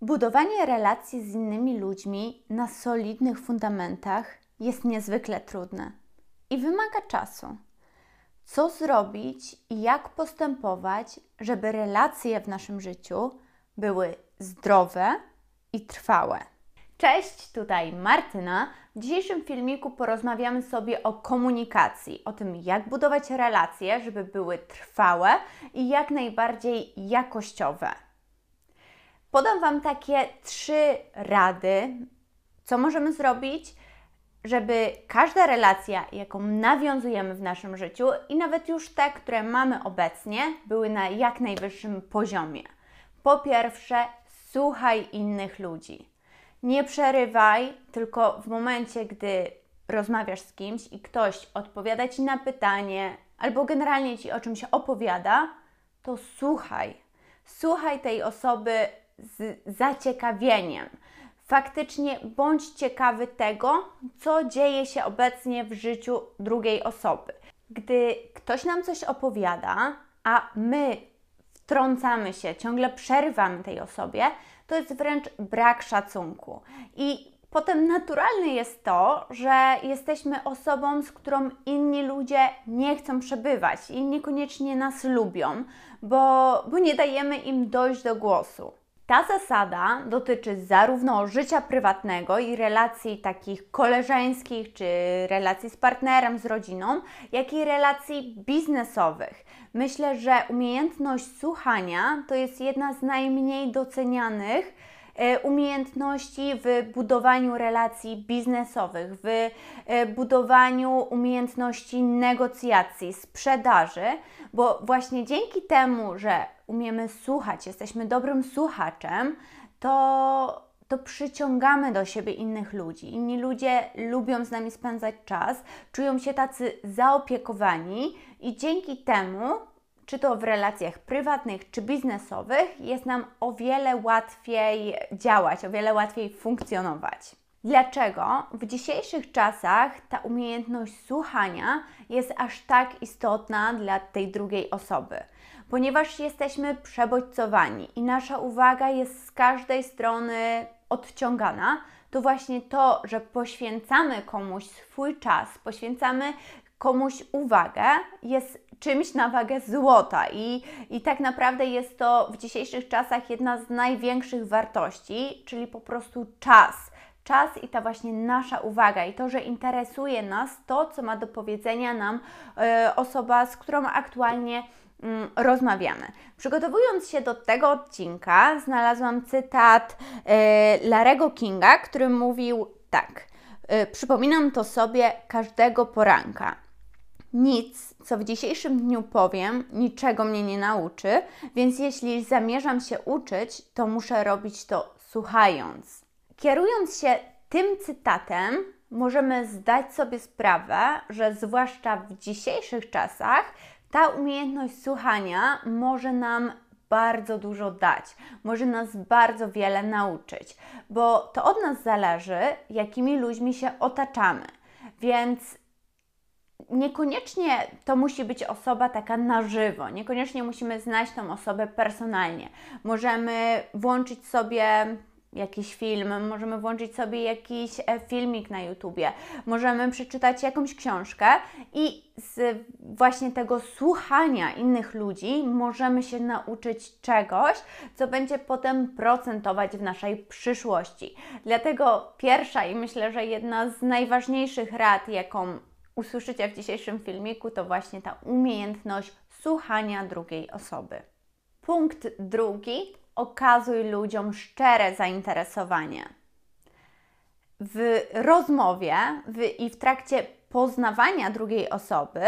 Budowanie relacji z innymi ludźmi na solidnych fundamentach jest niezwykle trudne i wymaga czasu. Co zrobić i jak postępować, żeby relacje w naszym życiu były zdrowe i trwałe? Cześć, tutaj Martyna. W dzisiejszym filmiku porozmawiamy sobie o komunikacji, o tym, jak budować relacje, żeby były trwałe i jak najbardziej jakościowe. Podam Wam takie trzy rady, co możemy zrobić, żeby każda relacja, jaką nawiązujemy w naszym życiu i nawet już te, które mamy obecnie, były na jak najwyższym poziomie. Po pierwsze, słuchaj innych ludzi. Nie przerywaj, tylko w momencie, gdy rozmawiasz z kimś i ktoś odpowiada ci na pytanie albo generalnie ci o czymś opowiada, to słuchaj. Słuchaj tej osoby z zaciekawieniem. Faktycznie bądź ciekawy tego, co dzieje się obecnie w życiu drugiej osoby. Gdy ktoś nam coś opowiada, a my wtrącamy się, ciągle przerywamy tej osobie, to jest wręcz brak szacunku. I potem naturalne jest to, że jesteśmy osobą, z którą inni ludzie nie chcą przebywać i niekoniecznie nas lubią, bo, bo nie dajemy im dojść do głosu. Ta zasada dotyczy zarówno życia prywatnego i relacji takich koleżeńskich, czy relacji z partnerem, z rodziną, jak i relacji biznesowych. Myślę, że umiejętność słuchania to jest jedna z najmniej docenianych umiejętności w budowaniu relacji biznesowych, w e, budowaniu umiejętności negocjacji, sprzedaży, bo właśnie dzięki temu, że umiemy słuchać, jesteśmy dobrym słuchaczem, to, to przyciągamy do siebie innych ludzi. Inni ludzie lubią z nami spędzać czas, czują się tacy zaopiekowani i dzięki temu, czy to w relacjach prywatnych, czy biznesowych, jest nam o wiele łatwiej działać, o wiele łatwiej funkcjonować. Dlaczego w dzisiejszych czasach ta umiejętność słuchania jest aż tak istotna dla tej drugiej osoby? Ponieważ jesteśmy przebodźcowani i nasza uwaga jest z każdej strony odciągana, to właśnie to, że poświęcamy komuś swój czas, poświęcamy komuś uwagę, jest czymś na wagę złota i, i tak naprawdę jest to w dzisiejszych czasach jedna z największych wartości, czyli po prostu czas czas i ta właśnie nasza uwaga i to, że interesuje nas to, co ma do powiedzenia nam e, osoba, z którą aktualnie mm, rozmawiamy. Przygotowując się do tego odcinka, znalazłam cytat e, Larego Kinga, który mówił tak. E, przypominam to sobie każdego poranka. Nic, co w dzisiejszym dniu powiem, niczego mnie nie nauczy, więc jeśli zamierzam się uczyć, to muszę robić to słuchając. Kierując się tym cytatem, możemy zdać sobie sprawę, że zwłaszcza w dzisiejszych czasach ta umiejętność słuchania może nam bardzo dużo dać, może nas bardzo wiele nauczyć, bo to od nas zależy, jakimi ludźmi się otaczamy. Więc niekoniecznie to musi być osoba taka na żywo, niekoniecznie musimy znać tą osobę personalnie. Możemy włączyć sobie jakiś film, możemy włączyć sobie jakiś e, filmik na YouTubie, możemy przeczytać jakąś książkę i z właśnie tego słuchania innych ludzi możemy się nauczyć czegoś, co będzie potem procentować w naszej przyszłości. Dlatego pierwsza i myślę, że jedna z najważniejszych rad, jaką usłyszycie w dzisiejszym filmiku, to właśnie ta umiejętność słuchania drugiej osoby. Punkt drugi okazuj ludziom szczere zainteresowanie. W rozmowie w, i w trakcie poznawania drugiej osoby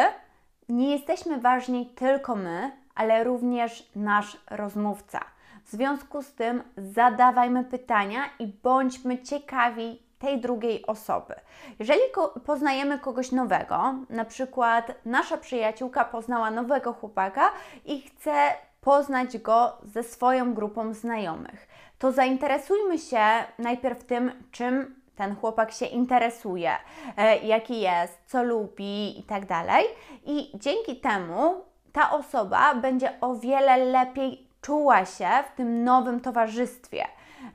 nie jesteśmy ważni tylko my, ale również nasz rozmówca. W związku z tym zadawajmy pytania i bądźmy ciekawi tej drugiej osoby. Jeżeli poznajemy kogoś nowego, na przykład nasza przyjaciółka poznała nowego chłopaka i chce poznać go ze swoją grupą znajomych. To zainteresujmy się najpierw tym, czym ten chłopak się interesuje, e, jaki jest, co lubi i tak dalej. I dzięki temu ta osoba będzie o wiele lepiej czuła się w tym nowym towarzystwie.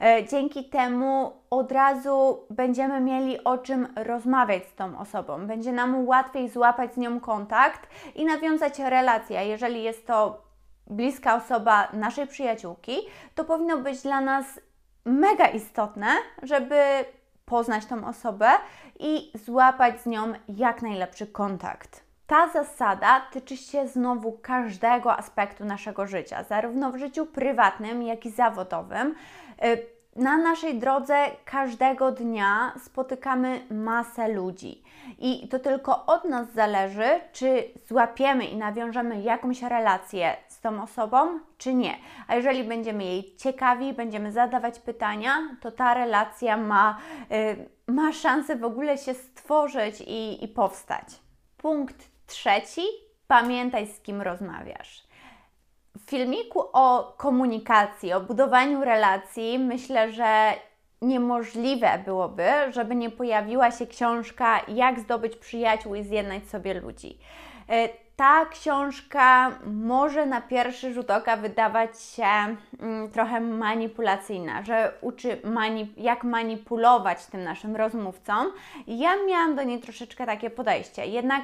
E, dzięki temu od razu będziemy mieli o czym rozmawiać z tą osobą. Będzie nam łatwiej złapać z nią kontakt i nawiązać relację. Jeżeli jest to bliska osoba naszej przyjaciółki, to powinno być dla nas mega istotne, żeby poznać tą osobę i złapać z nią jak najlepszy kontakt. Ta zasada tyczy się znowu każdego aspektu naszego życia, zarówno w życiu prywatnym, jak i zawodowym. Y, na naszej drodze każdego dnia spotykamy masę ludzi i to tylko od nas zależy, czy złapiemy i nawiążemy jakąś relację z tą osobą, czy nie. A jeżeli będziemy jej ciekawi, będziemy zadawać pytania, to ta relacja ma, y, ma szansę w ogóle się stworzyć i, i powstać. Punkt trzeci: pamiętaj, z kim rozmawiasz. W filmiku o komunikacji, o budowaniu relacji, myślę, że niemożliwe byłoby, żeby nie pojawiła się książka Jak zdobyć przyjaciół i zjednać sobie ludzi. E, ta książka może na pierwszy rzut oka wydawać się mm, trochę manipulacyjna, że uczy mani jak manipulować tym naszym rozmówcom. Ja miałam do niej troszeczkę takie podejście. Jednak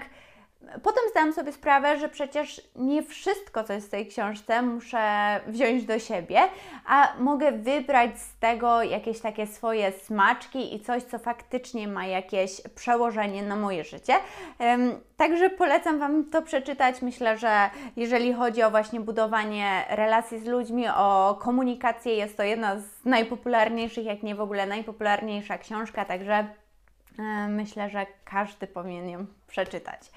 Potem zdałam sobie sprawę, że przecież nie wszystko, co jest w tej książce, muszę wziąć do siebie, a mogę wybrać z tego jakieś takie swoje smaczki i coś, co faktycznie ma jakieś przełożenie na moje życie. Także polecam Wam to przeczytać. Myślę, że jeżeli chodzi o właśnie budowanie relacji z ludźmi, o komunikację, jest to jedna z najpopularniejszych, jak nie w ogóle najpopularniejsza książka, także e, myślę, że każdy powinien ją przeczytać.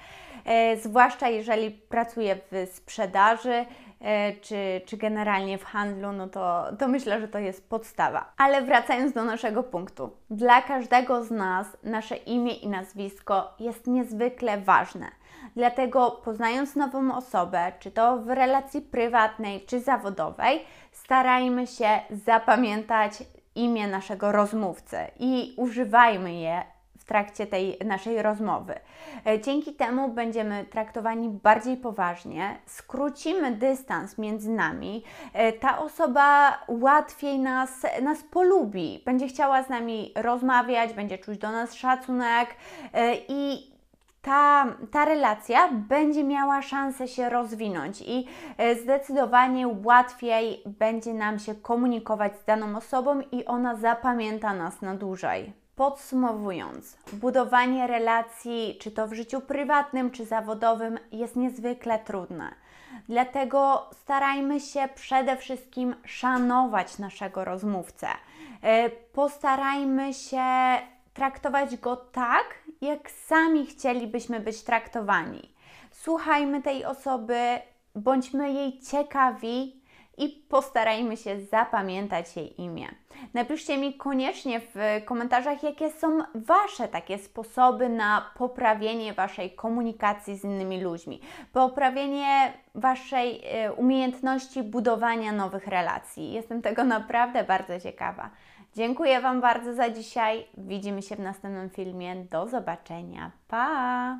E, zwłaszcza jeżeli pracuje w sprzedaży e, czy, czy generalnie w handlu, no to, to myślę, że to jest podstawa. Ale wracając do naszego punktu, dla każdego z nas nasze imię i nazwisko jest niezwykle ważne. Dlatego poznając nową osobę, czy to w relacji prywatnej, czy zawodowej, starajmy się zapamiętać imię naszego rozmówcy i używajmy je trakcie tej naszej rozmowy. E, dzięki temu będziemy traktowani bardziej poważnie, skrócimy dystans między nami, e, ta osoba łatwiej nas, nas polubi, będzie chciała z nami rozmawiać, będzie czuć do nas szacunek e, i ta, ta relacja będzie miała szansę się rozwinąć i zdecydowanie łatwiej będzie nam się komunikować z daną osobą i ona zapamięta nas na dłużej. Podsumowując, budowanie relacji, czy to w życiu prywatnym, czy zawodowym, jest niezwykle trudne. Dlatego starajmy się przede wszystkim szanować naszego rozmówcę. E, postarajmy się traktować go tak, jak sami chcielibyśmy być traktowani. Słuchajmy tej osoby, bądźmy jej ciekawi i postarajmy się zapamiętać jej imię. Napiszcie mi koniecznie w komentarzach, jakie są Wasze takie sposoby na poprawienie Waszej komunikacji z innymi ludźmi, poprawienie Waszej e, umiejętności budowania nowych relacji. Jestem tego naprawdę bardzo ciekawa. Dziękuję Wam bardzo za dzisiaj. Widzimy się w następnym filmie. Do zobaczenia. Pa!